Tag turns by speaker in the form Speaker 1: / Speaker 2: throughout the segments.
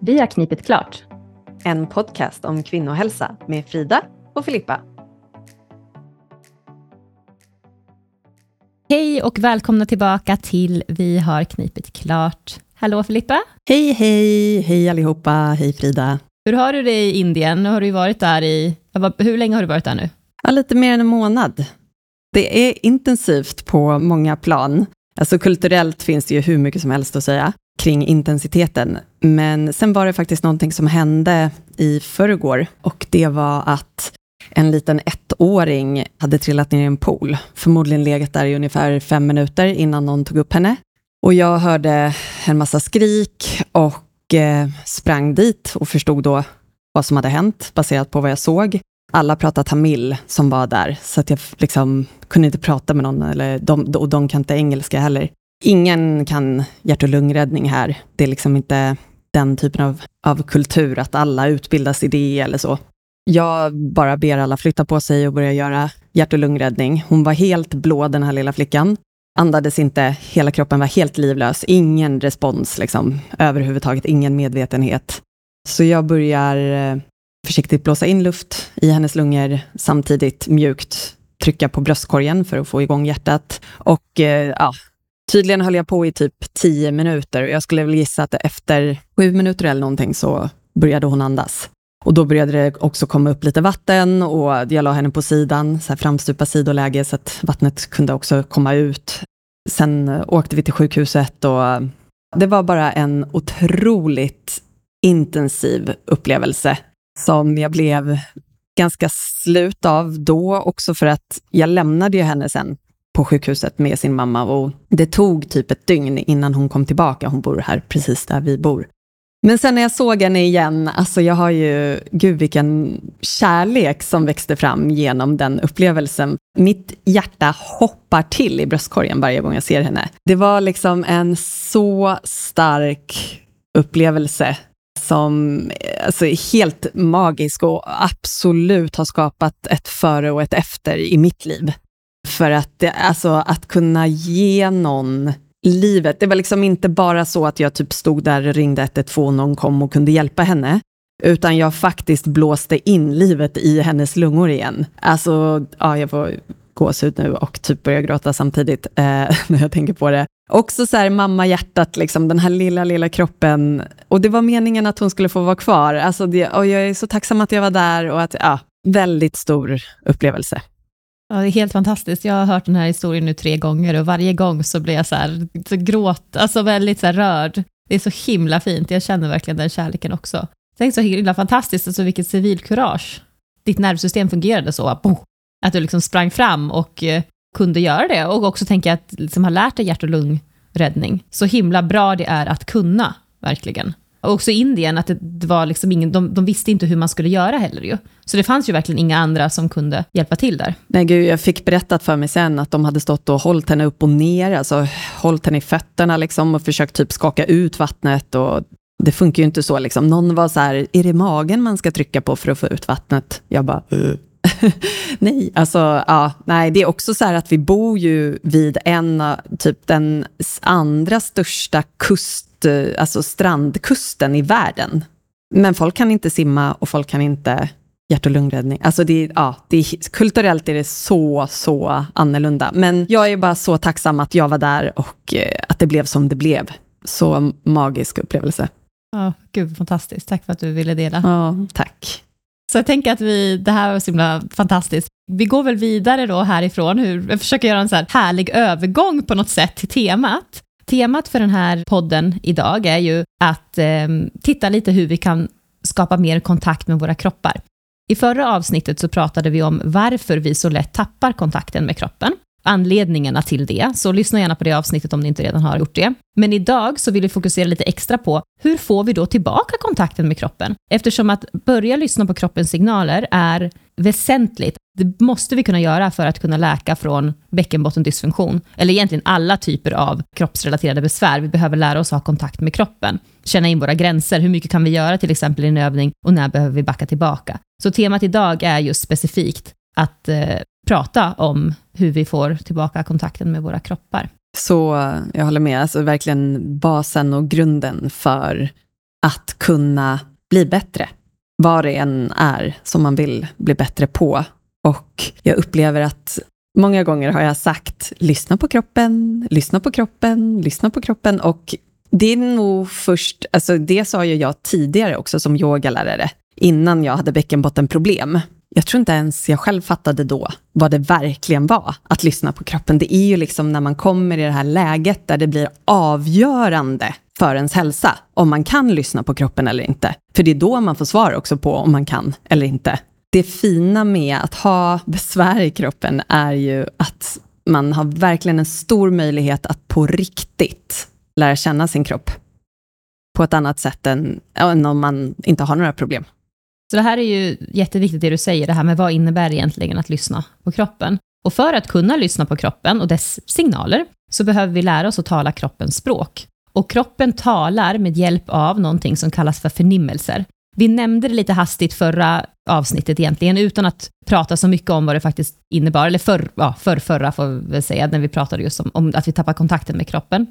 Speaker 1: Vi har knipit klart.
Speaker 2: En podcast om kvinnohälsa med Frida och Filippa.
Speaker 1: Hej och välkomna tillbaka till Vi har knipit klart. Hallå Filippa!
Speaker 2: Hej, hej! Hej allihopa! Hej Frida!
Speaker 1: Hur har du det i Indien? Nu har du varit där i... Hur länge har du varit där nu?
Speaker 2: Ja, lite mer än en månad. Det är intensivt på många plan. Alltså kulturellt finns det ju hur mycket som helst att säga kring intensiteten. Men sen var det faktiskt någonting som hände i förrgår och det var att en liten ettåring hade trillat ner i en pool, förmodligen legat där i ungefär fem minuter innan någon tog upp henne. Och jag hörde en massa skrik och eh, sprang dit och förstod då vad som hade hänt baserat på vad jag såg. Alla pratade tamil som var där, så att jag liksom kunde inte prata med någon, eller de, och de kan inte engelska heller. Ingen kan hjärt och lungräddning här. Det är liksom inte den typen av, av kultur, att alla utbildas i det eller så. Jag bara ber alla flytta på sig och börja göra hjärt och lungräddning. Hon var helt blå, den här lilla flickan. Andades inte, hela kroppen var helt livlös. Ingen respons liksom, överhuvudtaget, ingen medvetenhet. Så jag börjar eh, försiktigt blåsa in luft i hennes lungor, samtidigt mjukt trycka på bröstkorgen för att få igång hjärtat. Och eh, ja, tydligen höll jag på i typ tio minuter. och Jag skulle väl gissa att efter sju minuter eller någonting så började hon andas. Och då började det också komma upp lite vatten och jag la henne på sidan, så här framstupa sidoläge, så att vattnet kunde också komma ut. Sen åkte vi till sjukhuset och det var bara en otroligt intensiv upplevelse som jag blev ganska slut av då, också för att jag lämnade ju henne sen på sjukhuset med sin mamma och det tog typ ett dygn innan hon kom tillbaka. Hon bor här precis där vi bor. Men sen när jag såg henne igen, alltså jag har ju, gud vilken kärlek som växte fram genom den upplevelsen. Mitt hjärta hoppar till i bröstkorgen varje gång jag ser henne. Det var liksom en så stark upplevelse som alltså, är helt magisk och absolut har skapat ett före och ett efter i mitt liv. För att, det, alltså, att kunna ge någon livet. Det var liksom inte bara så att jag typ stod där och ringde 112 och någon kom och kunde hjälpa henne, utan jag faktiskt blåste in livet i hennes lungor igen. Alltså, ja, jag får gåshud nu och typ börjar gråta samtidigt eh, när jag tänker på det. Också så här mamma-hjärtat, liksom, den här lilla, lilla kroppen. Och det var meningen att hon skulle få vara kvar. Alltså det, och jag är så tacksam att jag var där och att, ja, väldigt stor upplevelse.
Speaker 1: Ja, det är helt fantastiskt. Jag har hört den här historien nu tre gånger och varje gång så blir jag så här, så gråt, alltså väldigt så här rörd. Det är så himla fint. Jag känner verkligen den kärleken också. Tänk så himla fantastiskt, alltså vilket civilkurage. Ditt nervsystem fungerade så, att du liksom sprang fram och eh, kunde göra det. Och också tänka att liksom ha lärt dig hjärt och lungräddning. Så himla bra det är att kunna, verkligen. Och också Indien, att det var liksom ingen, de, de, visste inte hur man skulle göra heller ju. Så det fanns ju verkligen inga andra som kunde hjälpa till där.
Speaker 2: Nej gud, jag fick berättat för mig sen att de hade stått och hållit henne upp och ner, alltså hållit henne i fötterna liksom och försökt typ skaka ut vattnet och det funkar ju inte så liksom. Någon var så här, är det magen man ska trycka på för att få ut vattnet? Jag bara, uh. nej, alltså, ja, nej, det är också så här att vi bor ju vid en, typ den andra största kust, alltså strandkusten i världen. Men folk kan inte simma och folk kan inte hjärt och lungräddning. Alltså det, ja, det är, kulturellt är det så, så annorlunda. Men jag är bara så tacksam att jag var där och eh, att det blev som det blev. Så magisk upplevelse.
Speaker 1: Ja, gud fantastiskt. Tack för att du ville dela.
Speaker 2: Ja, tack.
Speaker 1: Så jag tänker att vi, det här var så himla fantastiskt. Vi går väl vidare då härifrån, hur, jag försöker göra en så här härlig övergång på något sätt till temat. Temat för den här podden idag är ju att eh, titta lite hur vi kan skapa mer kontakt med våra kroppar. I förra avsnittet så pratade vi om varför vi så lätt tappar kontakten med kroppen anledningarna till det, så lyssna gärna på det avsnittet om ni inte redan har gjort det. Men idag så vill vi fokusera lite extra på hur får vi då tillbaka kontakten med kroppen? Eftersom att börja lyssna på kroppens signaler är väsentligt. Det måste vi kunna göra för att kunna läka från bäckenbottendysfunktion, eller egentligen alla typer av kroppsrelaterade besvär. Vi behöver lära oss ha kontakt med kroppen, känna in våra gränser. Hur mycket kan vi göra till exempel i en övning och när behöver vi backa tillbaka? Så temat idag är just specifikt att eh, prata om hur vi får tillbaka kontakten med våra kroppar.
Speaker 2: Så jag håller med, alltså verkligen basen och grunden för att kunna bli bättre, vad det än är som man vill bli bättre på. Och jag upplever att många gånger har jag sagt, lyssna på kroppen, lyssna på kroppen, lyssna på kroppen. Och det är nog först, alltså det sa ju jag tidigare också som yogalärare, innan jag hade bäckenbottenproblem. Jag tror inte ens jag själv fattade då vad det verkligen var att lyssna på kroppen. Det är ju liksom när man kommer i det här läget där det blir avgörande för ens hälsa, om man kan lyssna på kroppen eller inte. För det är då man får svar också på om man kan eller inte. Det fina med att ha besvär i kroppen är ju att man har verkligen en stor möjlighet att på riktigt lära känna sin kropp på ett annat sätt än, än om man inte har några problem.
Speaker 1: Så det här är ju jätteviktigt det du säger, det här med vad innebär egentligen att lyssna på kroppen? Och för att kunna lyssna på kroppen och dess signaler, så behöver vi lära oss att tala kroppens språk. Och kroppen talar med hjälp av någonting som kallas för förnimmelser. Vi nämnde det lite hastigt förra avsnittet egentligen, utan att prata så mycket om vad det faktiskt innebar, eller för, ja, för förra får vi väl säga, när vi pratade just om, om att vi tappar kontakten med kroppen.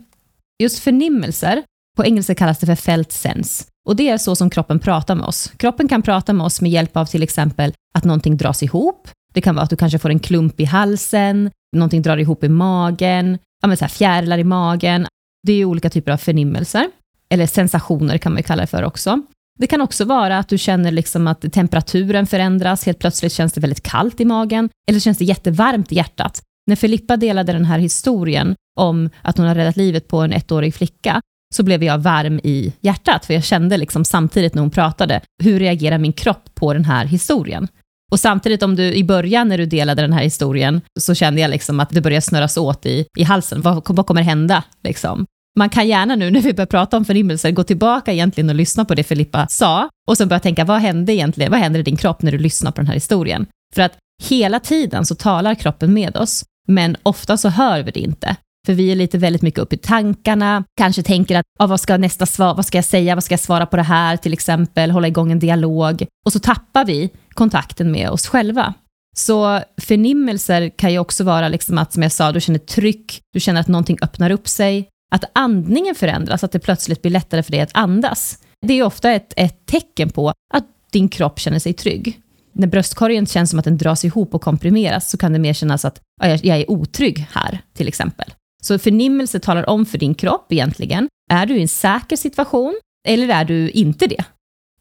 Speaker 1: Just förnimmelser, på engelska kallas det för felt sense, och det är så som kroppen pratar med oss. Kroppen kan prata med oss med hjälp av till exempel att någonting dras ihop, det kan vara att du kanske får en klump i halsen, någonting drar ihop i magen, ja, men så här fjärilar i magen, det är ju olika typer av förnimmelser, eller sensationer kan man ju kalla det för också. Det kan också vara att du känner liksom att temperaturen förändras, helt plötsligt känns det väldigt kallt i magen, eller känns det jättevarmt i hjärtat. När Filippa delade den här historien om att hon har räddat livet på en ettårig flicka, så blev jag varm i hjärtat, för jag kände liksom samtidigt när hon pratade, hur reagerar min kropp på den här historien? Och samtidigt om du i början när du delade den här historien, så kände jag liksom att det började snurras åt i, i halsen. Vad, vad kommer hända? Liksom man kan gärna nu när vi börjar prata om förnimmelser gå tillbaka egentligen och lyssna på det Filippa sa och sen börja tänka vad hände egentligen, vad händer i din kropp när du lyssnar på den här historien? För att hela tiden så talar kroppen med oss, men ofta så hör vi det inte. För vi är lite väldigt mycket uppe i tankarna, kanske tänker att ah, vad ska nästa svar, vad ska jag säga, vad ska jag svara på det här till exempel, hålla igång en dialog. Och så tappar vi kontakten med oss själva. Så förnimmelser kan ju också vara liksom att, som jag sa, du känner tryck, du känner att någonting öppnar upp sig, att andningen förändras, att det plötsligt blir lättare för dig att andas. Det är ofta ett, ett tecken på att din kropp känner sig trygg. När bröstkorgen känns som att den dras ihop och komprimeras så kan det mer kännas att jag, jag är otrygg här, till exempel. Så förnimmelse talar om för din kropp egentligen, är du i en säker situation eller är du inte det?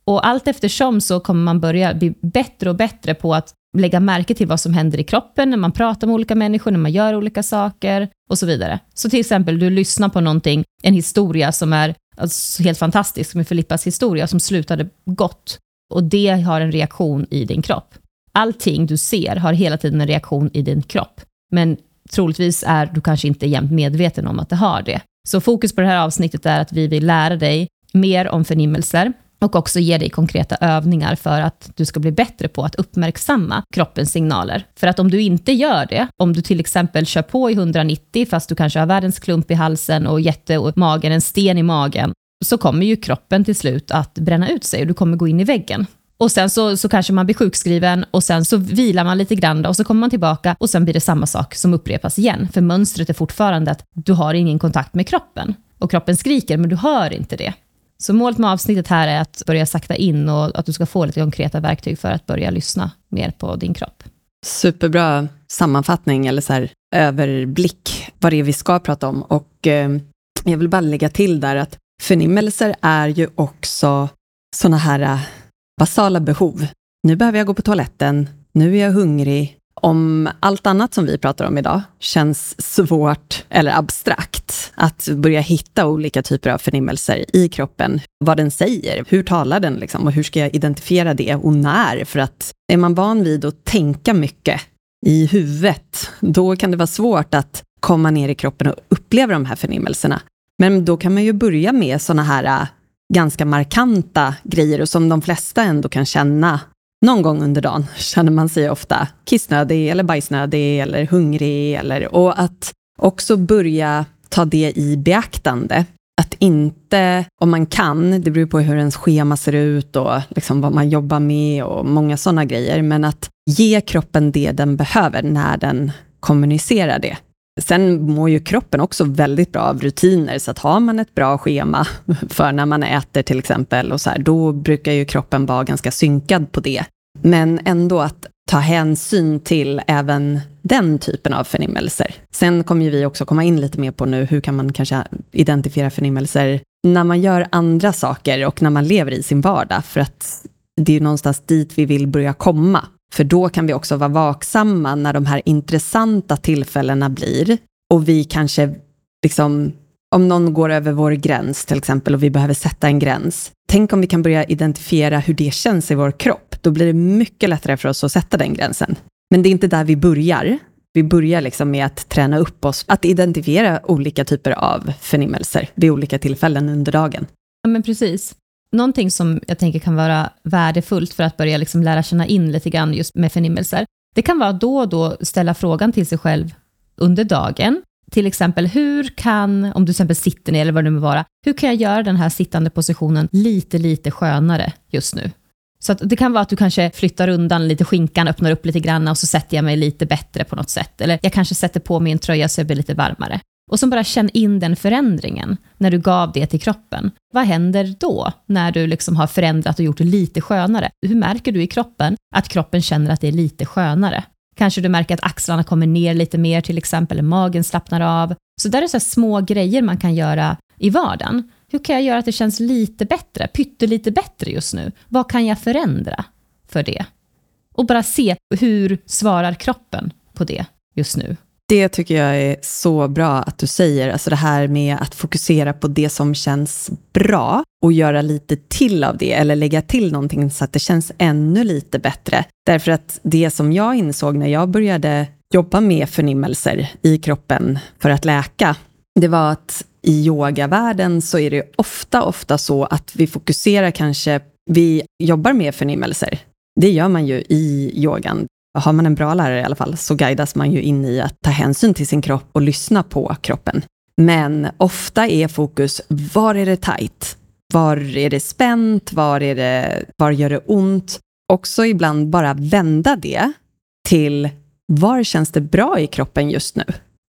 Speaker 1: Och allt eftersom så kommer man börja bli bättre och bättre på att lägga märke till vad som händer i kroppen när man pratar med olika människor, när man gör olika saker och så vidare. Så till exempel, du lyssnar på någonting, en historia som är alltså, helt fantastisk med Filippas historia som slutade gott och det har en reaktion i din kropp. Allting du ser har hela tiden en reaktion i din kropp, men troligtvis är du kanske inte jämt medveten om att det har det. Så fokus på det här avsnittet är att vi vill lära dig mer om förnimmelser, och också ge dig konkreta övningar för att du ska bli bättre på att uppmärksamma kroppens signaler. För att om du inte gör det, om du till exempel kör på i 190 fast du kanske har världens klump i halsen och jättemagen, en sten i magen, så kommer ju kroppen till slut att bränna ut sig och du kommer gå in i väggen. Och sen så, så kanske man blir sjukskriven och sen så vilar man lite grann och så kommer man tillbaka och sen blir det samma sak som upprepas igen. För mönstret är fortfarande att du har ingen kontakt med kroppen. Och kroppen skriker men du hör inte det. Så målet med avsnittet här är att börja sakta in och att du ska få lite konkreta verktyg för att börja lyssna mer på din kropp.
Speaker 2: Superbra sammanfattning eller så här, överblick vad det är vi ska prata om. Och eh, jag vill bara lägga till där att förnimmelser är ju också sådana här eh, basala behov. Nu behöver jag gå på toaletten, nu är jag hungrig, om allt annat som vi pratar om idag känns svårt eller abstrakt, att börja hitta olika typer av förnimmelser i kroppen, vad den säger, hur talar den liksom, och hur ska jag identifiera det och när? För att är man van vid att tänka mycket i huvudet, då kan det vara svårt att komma ner i kroppen och uppleva de här förnimmelserna. Men då kan man ju börja med sådana här äh, ganska markanta grejer och som de flesta ändå kan känna någon gång under dagen känner man sig ofta kissnödig eller bajsnödig eller hungrig. Eller, och att också börja ta det i beaktande. Att inte, om man kan, det beror på hur ens schema ser ut och liksom vad man jobbar med och många sådana grejer, men att ge kroppen det den behöver när den kommunicerar det. Sen mår ju kroppen också väldigt bra av rutiner, så att har man ett bra schema för när man äter till exempel, och så här, då brukar ju kroppen vara ganska synkad på det. Men ändå att ta hänsyn till även den typen av förnimmelser. Sen kommer ju vi också komma in lite mer på nu, hur kan man kanske identifiera förnimmelser när man gör andra saker och när man lever i sin vardag, för att det är ju någonstans dit vi vill börja komma. För då kan vi också vara vaksamma när de här intressanta tillfällena blir och vi kanske liksom om någon går över vår gräns till exempel och vi behöver sätta en gräns. Tänk om vi kan börja identifiera hur det känns i vår kropp. Då blir det mycket lättare för oss att sätta den gränsen. Men det är inte där vi börjar. Vi börjar liksom med att träna upp oss, att identifiera olika typer av förnimmelser vid olika tillfällen under dagen.
Speaker 1: Ja, men precis. Någonting som jag tänker kan vara värdefullt för att börja liksom lära känna in lite grann just med förnimmelser, det kan vara då och då ställa frågan till sig själv under dagen, till exempel, hur kan, om du till exempel sitter ner eller vad det nu må vara, hur kan jag göra den här sittande positionen lite, lite skönare just nu? Så att det kan vara att du kanske flyttar undan lite skinkan, öppnar upp lite grann och så sätter jag mig lite bättre på något sätt. Eller jag kanske sätter på mig en tröja så jag blir lite varmare. Och som bara känn in den förändringen när du gav det till kroppen. Vad händer då när du liksom har förändrat och gjort det lite skönare? Hur märker du i kroppen att kroppen känner att det är lite skönare? Kanske du märker att axlarna kommer ner lite mer till exempel, eller magen slappnar av. Så där är så små grejer man kan göra i vardagen. Hur kan jag göra att det känns lite bättre, pyttelite bättre just nu? Vad kan jag förändra för det? Och bara se hur svarar kroppen på det just nu.
Speaker 2: Det tycker jag är så bra att du säger, alltså det här med att fokusera på det som känns bra och göra lite till av det, eller lägga till någonting så att det känns ännu lite bättre. Därför att det som jag insåg när jag började jobba med förnimmelser i kroppen för att läka, det var att i yogavärlden så är det ofta, ofta så att vi fokuserar kanske, vi jobbar med förnimmelser. Det gör man ju i yogan har man en bra lärare i alla fall, så guidas man ju in i att ta hänsyn till sin kropp och lyssna på kroppen. Men ofta är fokus, var är det tajt? Var är det spänt? Var, är det, var gör det ont? Också ibland bara vända det till, var känns det bra i kroppen just nu?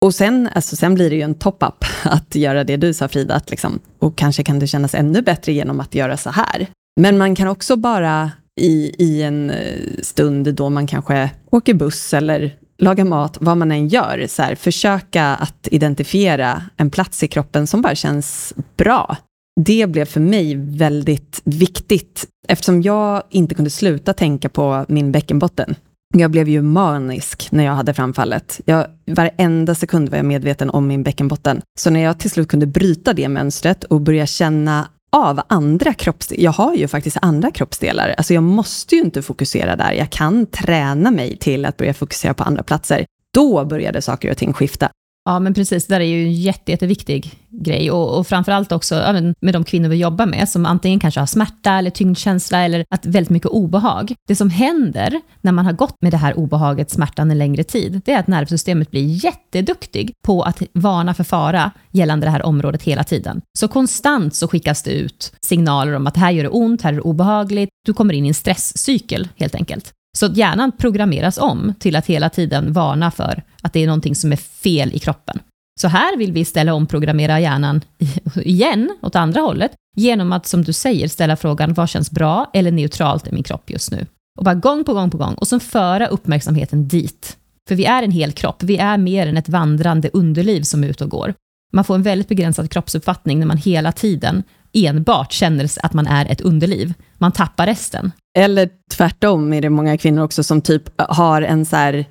Speaker 2: Och sen, alltså sen blir det ju en top-up att göra det du sa Frida, att liksom, och kanske kan det kännas ännu bättre genom att göra så här. Men man kan också bara i, i en eh, stund då man kanske åker buss eller lagar mat, vad man än gör, så här, försöka att identifiera en plats i kroppen som bara känns bra. Det blev för mig väldigt viktigt, eftersom jag inte kunde sluta tänka på min bäckenbotten. Jag blev ju manisk när jag hade framfallet. Jag, varenda sekund var jag medveten om min bäckenbotten. Så när jag till slut kunde bryta det mönstret och börja känna av andra kroppsdelar. Jag har ju faktiskt andra kroppsdelar. Alltså jag måste ju inte fokusera där. Jag kan träna mig till att börja fokusera på andra platser. Då började saker och ting skifta.
Speaker 1: Ja, men precis. Det där är ju en jätte, jätteviktig grej. Och, och framförallt också ja, med de kvinnor vi jobbar med, som antingen kanske har smärta eller tyngdkänsla eller att väldigt mycket obehag. Det som händer när man har gått med det här obehaget, smärtan en längre tid, det är att nervsystemet blir jätteduktig på att varna för fara gällande det här området hela tiden. Så konstant så skickas det ut signaler om att här gör det ont, här är det obehagligt. Du kommer in i en stresscykel helt enkelt. Så hjärnan programmeras om till att hela tiden varna för att det är någonting som är fel i kroppen. Så här vill vi ställa om, programmera hjärnan igen, åt andra hållet, genom att, som du säger, ställa frågan vad känns bra eller neutralt i min kropp just nu? Och bara gång på gång på gång, och sen föra uppmärksamheten dit. För vi är en hel kropp, vi är mer än ett vandrande underliv som är ute och går. Man får en väldigt begränsad kroppsuppfattning när man hela tiden enbart känner att man är ett underliv. Man tappar resten.
Speaker 2: Eller tvärtom är det många kvinnor också som typ har en så här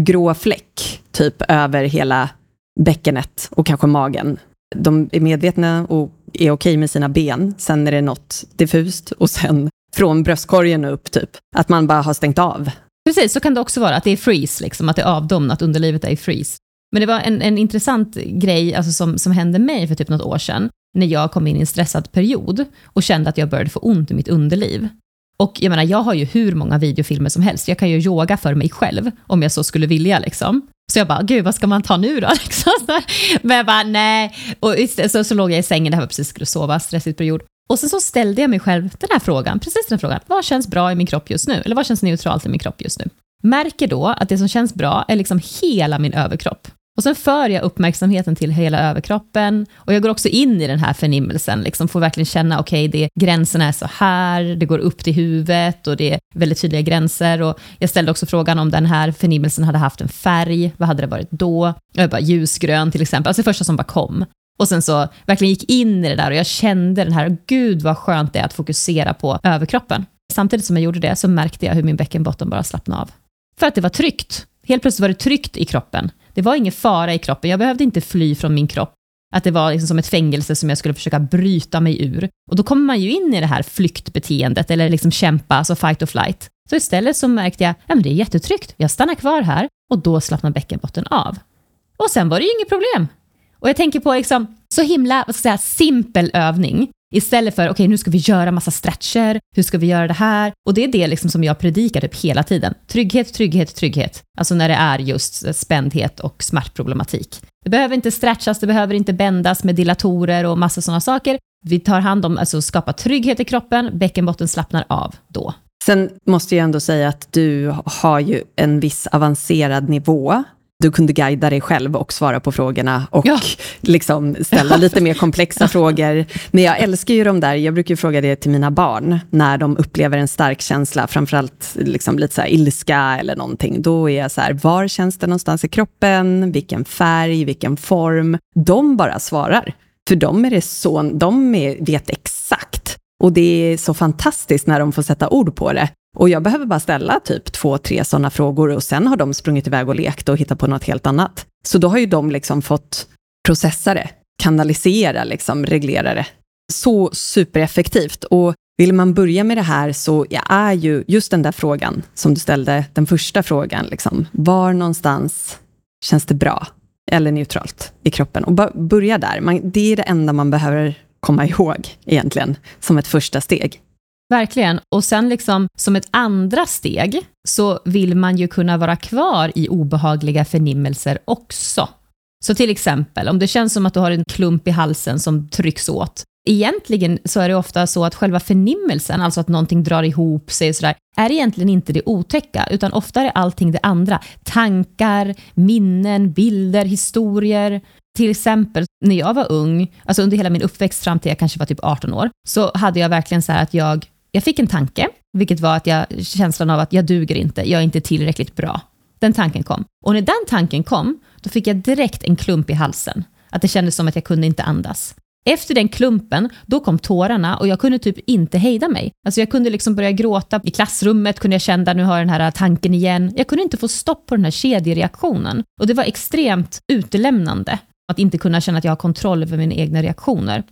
Speaker 2: grå fläck typ över hela bäckenet och kanske magen. De är medvetna och är okej med sina ben. Sen är det något diffust och sen från bröstkorgen upp typ. Att man bara har stängt av.
Speaker 1: Precis, så kan det också vara, att det är freeze, liksom, att det är avdomnat, underlivet är i freeze. Men det var en, en intressant grej alltså, som, som hände mig för typ något år sedan, när jag kom in i en stressad period och kände att jag började få ont i mitt underliv. Och jag menar, jag har ju hur många videofilmer som helst. Jag kan ju yoga för mig själv, om jag så skulle vilja. Liksom. Så jag bara, gud vad ska man ta nu då? Liksom. Men jag bara, nej. Och så, så låg jag i sängen, det här var precis skulle sova, stressig period. Och sen så ställde jag mig själv den här frågan, precis den här frågan. Vad känns bra i min kropp just nu? Eller vad känns neutralt i min kropp just nu? Märker då att det som känns bra är liksom hela min överkropp. Och sen för jag uppmärksamheten till hela överkroppen och jag går också in i den här förnimmelsen, liksom får verkligen känna, okej, okay, gränserna är så här, det går upp till huvudet och det är väldigt tydliga gränser. Och jag ställde också frågan om den här förnimmelsen hade haft en färg, vad hade det varit då? Jag bara ljusgrön till exempel, alltså det första som bara kom. Och sen så verkligen gick in i det där och jag kände den här, gud vad skönt det är att fokusera på överkroppen. Samtidigt som jag gjorde det så märkte jag hur min bäckenbotten bara slappnade av. För att det var tryggt. Helt plötsligt var det tryggt i kroppen. Det var ingen fara i kroppen, jag behövde inte fly från min kropp. Att det var liksom som ett fängelse som jag skulle försöka bryta mig ur. Och då kommer man ju in i det här flyktbeteendet, eller liksom kämpa, alltså fight or flight. Så istället så märkte jag, ja men det är jättetryggt, jag stannar kvar här, och då slappnar bäckenbotten av. Och sen var det ju inget problem. Och jag tänker på liksom, så himla, vad ska jag säga, simpel övning. Istället för, okej okay, nu ska vi göra massa stretcher, hur ska vi göra det här? Och det är det liksom som jag predikar typ hela tiden. Trygghet, trygghet, trygghet. Alltså när det är just spändhet och smärtproblematik. Det behöver inte stretchas, det behöver inte bändas med dilatorer och massa sådana saker. Vi tar hand om, alltså skapa trygghet i kroppen, bäckenbotten slappnar av då.
Speaker 2: Sen måste jag ändå säga att du har ju en viss avancerad nivå du kunde guida dig själv och svara på frågorna och ja. liksom ställa lite mer komplexa frågor. Men jag älskar ju de där, jag brukar ju fråga det till mina barn, när de upplever en stark känsla, framförallt liksom lite så här ilska eller någonting. Då är jag så här, var känns det någonstans i kroppen? Vilken färg, vilken form? De bara svarar. För de är det så, de är, vet exakt. Och det är så fantastiskt när de får sätta ord på det. Och jag behöver bara ställa typ två, tre sådana frågor och sen har de sprungit iväg och lekt och hittat på något helt annat. Så då har ju de liksom fått processa det, kanalisera, liksom, reglera det. Så supereffektivt. Och vill man börja med det här så är ju just den där frågan som du ställde, den första frågan, liksom, var någonstans känns det bra eller neutralt i kroppen? Och börja där. Man, det är det enda man behöver komma ihåg egentligen, som ett första steg.
Speaker 1: Verkligen. Och sen liksom som ett andra steg så vill man ju kunna vara kvar i obehagliga förnimmelser också. Så till exempel, om det känns som att du har en klump i halsen som trycks åt, egentligen så är det ofta så att själva förnimmelsen, alltså att någonting drar ihop sig och sådär, är egentligen inte det otäcka, utan ofta är allting det andra. Tankar, minnen, bilder, historier. Till exempel när jag var ung, alltså under hela min uppväxt fram till jag kanske var typ 18 år, så hade jag verkligen så här att jag jag fick en tanke, vilket var att jag, känslan av att jag duger inte, jag är inte tillräckligt bra. Den tanken kom. Och när den tanken kom, då fick jag direkt en klump i halsen. Att det kändes som att jag kunde inte andas. Efter den klumpen, då kom tårarna och jag kunde typ inte hejda mig. Alltså jag kunde liksom börja gråta i klassrummet, kunde jag känna nu har jag den här tanken igen. Jag kunde inte få stopp på den här kedjereaktionen. Och det var extremt utelämnande att inte kunna känna att jag har kontroll över mina egna reaktioner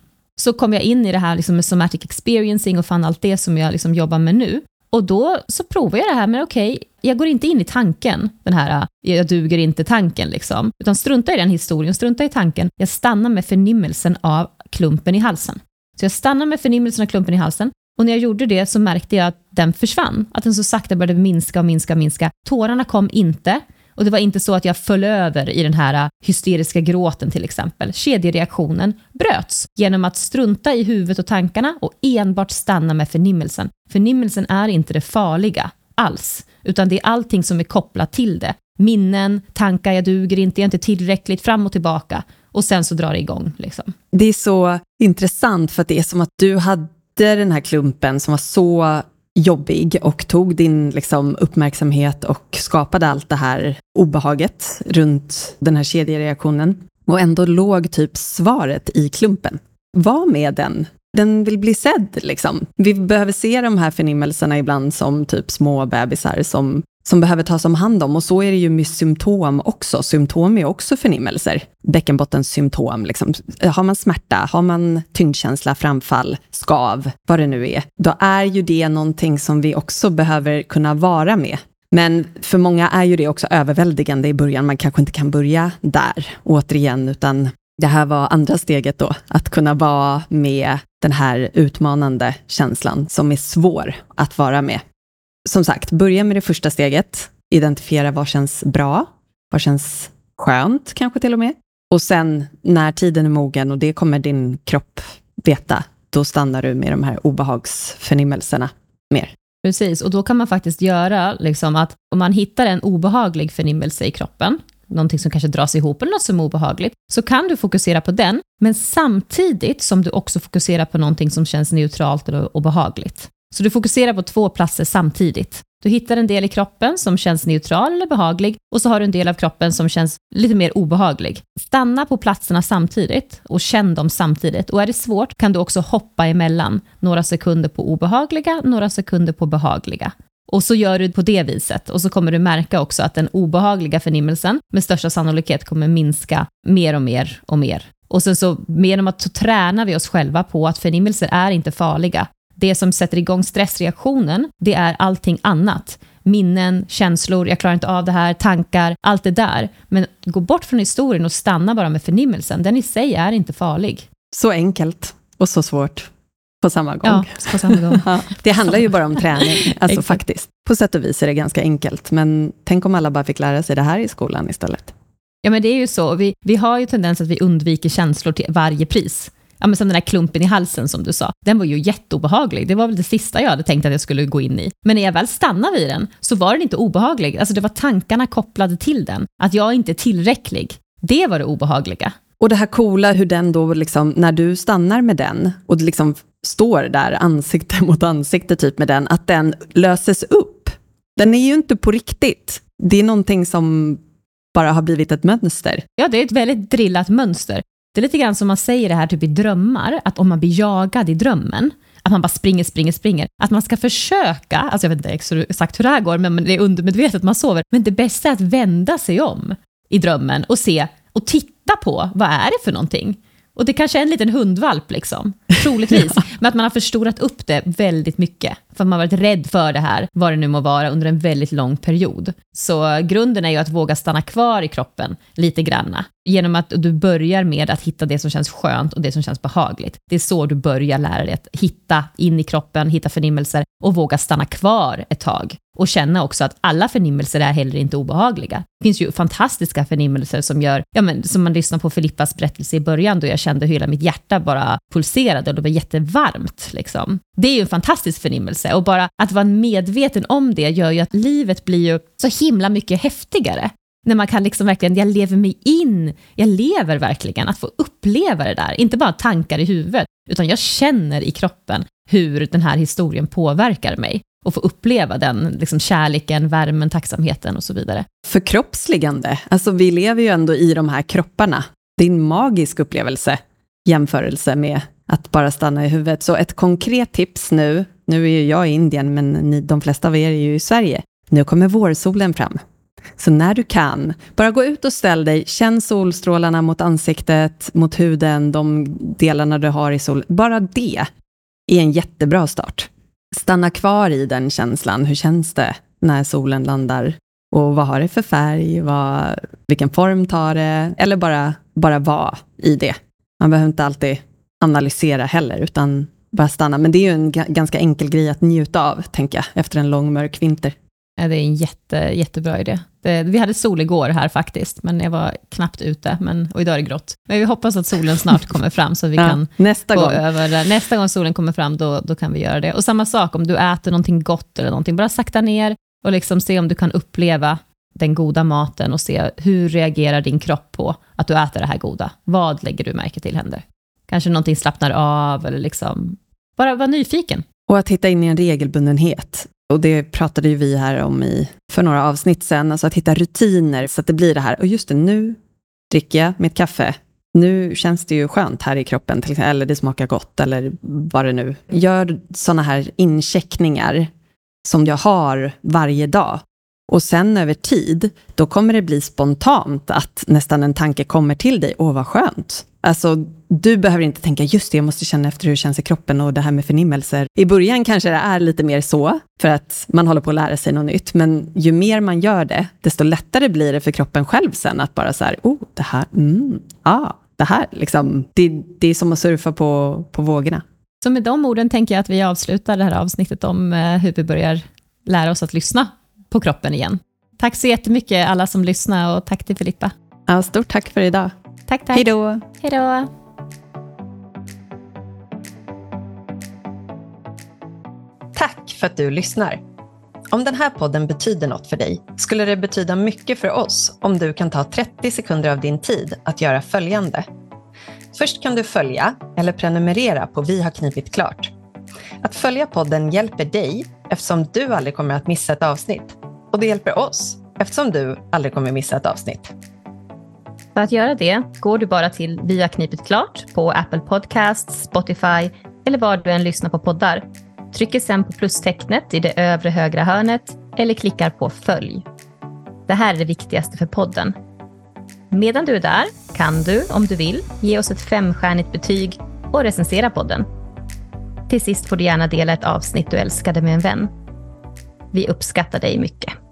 Speaker 1: så kom jag in i det här liksom med somatic experiencing och fann allt det som jag liksom jobbar med nu. Och då så provar jag det här, men okej, okay, jag går inte in i tanken, den här äh, jag duger inte-tanken, liksom, utan strunta i den historien, strunta i tanken. Jag stannar med förnimmelsen av klumpen i halsen. Så jag stannar med förnimmelsen av klumpen i halsen, och när jag gjorde det så märkte jag att den försvann, att den så sakta började minska och minska och minska. Tårarna kom inte, och det var inte så att jag föll över i den här äh, hysteriska gråten till exempel. Kedjereaktionen bröts genom att strunta i huvudet och tankarna och enbart stanna med förnimmelsen. Förnimmelsen är inte det farliga alls, utan det är allting som är kopplat till det. Minnen, tankar, jag duger inte, jag är inte tillräckligt, fram och tillbaka. Och sen så drar det igång. Liksom.
Speaker 2: Det är så intressant, för att det är som att du hade den här klumpen som var så jobbig och tog din liksom, uppmärksamhet och skapade allt det här obehaget runt den här kedjereaktionen. Och ändå låg typ svaret i klumpen. Var med den. Den vill bli sedd, liksom. Vi behöver se de här förnimmelserna ibland som typ små bebisar som som behöver tas om hand om. Och så är det ju med symptom också. Symptom är också förnimmelser. Bäckenbottens symptom. Liksom. Har man smärta, har man tyngdkänsla, framfall, skav, vad det nu är, då är ju det någonting som vi också behöver kunna vara med. Men för många är ju det också överväldigande i början. Man kanske inte kan börja där, återigen, utan det här var andra steget då, att kunna vara med den här utmanande känslan som är svår att vara med som sagt, börja med det första steget. Identifiera vad känns bra, vad känns skönt kanske till och med. Och sen när tiden är mogen och det kommer din kropp veta, då stannar du med de här obehagsförnimmelserna mer.
Speaker 1: Precis, och då kan man faktiskt göra liksom att om man hittar en obehaglig förnimmelse i kroppen, någonting som kanske dras ihop eller något som är obehagligt, så kan du fokusera på den, men samtidigt som du också fokuserar på någonting som känns neutralt och behagligt. Så du fokuserar på två platser samtidigt. Du hittar en del i kroppen som känns neutral eller behaglig och så har du en del av kroppen som känns lite mer obehaglig. Stanna på platserna samtidigt och känn dem samtidigt. Och är det svårt kan du också hoppa emellan. Några sekunder på obehagliga, några sekunder på behagliga. Och så gör du på det viset och så kommer du märka också att den obehagliga förnimmelsen med största sannolikhet kommer minska mer och mer och mer. Och sen så genom att tränar vi oss själva på att förnimmelser är inte farliga. Det som sätter igång stressreaktionen, det är allting annat. Minnen, känslor, jag klarar inte av det här, tankar, allt det där. Men gå bort från historien och stanna bara med förnimmelsen. Den i sig är inte farlig.
Speaker 2: Så enkelt och så svårt på samma gång.
Speaker 1: Ja, på samma gång.
Speaker 2: det handlar ju bara om träning, alltså faktiskt. På sätt och vis är det ganska enkelt, men tänk om alla bara fick lära sig det här i skolan istället.
Speaker 1: Ja, men det är ju så. Vi, vi har ju tendens att vi undviker känslor till varje pris. Ja, men som den där klumpen i halsen som du sa, den var ju jätteobehaglig. Det var väl det sista jag hade tänkt att jag skulle gå in i. Men när jag väl stannade vid den så var den inte obehaglig. Alltså det var tankarna kopplade till den. Att jag inte är tillräcklig. Det var det obehagliga.
Speaker 2: Och det här coola hur den då, liksom, när du stannar med den och liksom står där ansikte mot ansikte typ med den, att den löses upp. Den är ju inte på riktigt. Det är någonting som bara har blivit ett mönster.
Speaker 1: Ja, det är ett väldigt drillat mönster. Det är lite grann som man säger det här typ i drömmar, att om man blir jagad i drömmen, att man bara springer, springer, springer. Att man ska försöka, alltså jag vet inte exakt hur det här går, men det är undermedvetet man sover. Men det bästa är att vända sig om i drömmen och se och titta på vad är det för någonting. Och det kanske är en liten hundvalp, liksom, troligtvis. ja. Men att man har förstorat upp det väldigt mycket. För man har varit rädd för det här, vad det nu må vara, under en väldigt lång period. Så grunden är ju att våga stanna kvar i kroppen lite granna. Genom att du börjar med att hitta det som känns skönt och det som känns behagligt. Det är så du börjar lära dig att hitta in i kroppen, hitta förnimmelser och våga stanna kvar ett tag. Och känna också att alla förnimmelser är heller inte obehagliga. Det finns ju fantastiska förnimmelser som gör, ja men som man lyssnar på Filippas berättelse i början då jag kände hur hela mitt hjärta bara pulserade och det var jättevarmt liksom. Det är ju en fantastisk förnimmelse och bara att vara medveten om det gör ju att livet blir ju så himla mycket häftigare. När man kan liksom verkligen, jag lever mig in, jag lever verkligen, att få uppleva det där, inte bara tankar i huvudet, utan jag känner i kroppen hur den här historien påverkar mig och få uppleva den liksom kärleken, värmen, tacksamheten och så vidare.
Speaker 2: Förkroppsligande, alltså vi lever ju ändå i de här kropparna. Det är en magisk upplevelse jämförelse med att bara stanna i huvudet. Så ett konkret tips nu, nu är ju jag i Indien, men ni, de flesta av er är ju i Sverige. Nu kommer vårsolen fram. Så när du kan, bara gå ut och ställ dig, känn solstrålarna mot ansiktet, mot huden, de delarna du har i sol. Bara det är en jättebra start. Stanna kvar i den känslan. Hur känns det när solen landar? Och vad har det för färg? Vad, vilken form tar det? Eller bara, bara vara i det. Man behöver inte alltid analysera heller, utan bara stanna. Men det är ju en ganska enkel grej att njuta av, tänker jag, efter en lång mörk vinter.
Speaker 1: Ja, det är en jätte, jättebra idé. Det, vi hade sol igår här faktiskt, men jag var knappt ute, men, och idag är det grått. Men vi hoppas att solen snart kommer fram, så vi ja, kan
Speaker 2: nästa
Speaker 1: gå
Speaker 2: gång.
Speaker 1: över. Nästa gång solen kommer fram, då, då kan vi göra det. Och samma sak, om du äter någonting gott eller någonting, bara sakta ner och liksom se om du kan uppleva den goda maten och se hur reagerar din kropp på att du äter det här goda. Vad lägger du märke till händer? Kanske någonting slappnar av eller liksom, bara vara nyfiken.
Speaker 2: Och att hitta in i en regelbundenhet. Och det pratade ju vi här om i, för några avsnitt sen, alltså att hitta rutiner så att det blir det här, och just det, nu dricker jag mitt kaffe. Nu känns det ju skönt här i kroppen, till exempel, eller det smakar gott, eller vad det nu. Gör sådana här incheckningar som jag har varje dag. Och sen över tid, då kommer det bli spontant att nästan en tanke kommer till dig. Åh, vad skönt. Alltså, du behöver inte tänka, just det, jag måste känna efter hur det känns i kroppen och det här med förnimmelser. I början kanske det är lite mer så, för att man håller på att lära sig något nytt. Men ju mer man gör det, desto lättare blir det för kroppen själv sen att bara så här, oh, det här, mm, ah, det här, liksom. Det, det är som att surfa på, på vågorna.
Speaker 1: Så med de orden tänker jag att vi avslutar det här avsnittet om eh, hur vi börjar lära oss att lyssna på kroppen igen. Tack så jättemycket alla som lyssnar och tack till Filippa.
Speaker 2: Ja, stort tack för idag.
Speaker 1: Tack, tack.
Speaker 2: Hej då.
Speaker 1: Hej då.
Speaker 2: Tack för att du lyssnar. Om den här podden betyder något för dig skulle det betyda mycket för oss om du kan ta 30 sekunder av din tid att göra följande. Först kan du följa eller prenumerera på Vi har knipit klart. Att följa podden hjälper dig eftersom du aldrig kommer att missa ett avsnitt. Och det hjälper oss eftersom du aldrig kommer missa ett avsnitt.
Speaker 1: För att göra det går du bara till Vi har knipit klart på Apple Podcasts, Spotify eller var du än lyssnar på poddar. Trycker sen på plustecknet i det övre högra hörnet eller klickar på följ. Det här är det viktigaste för podden. Medan du är där kan du, om du vill, ge oss ett femstjärnigt betyg och recensera podden. Till sist får du gärna dela ett avsnitt du älskade med en vän. Vi uppskattar dig mycket.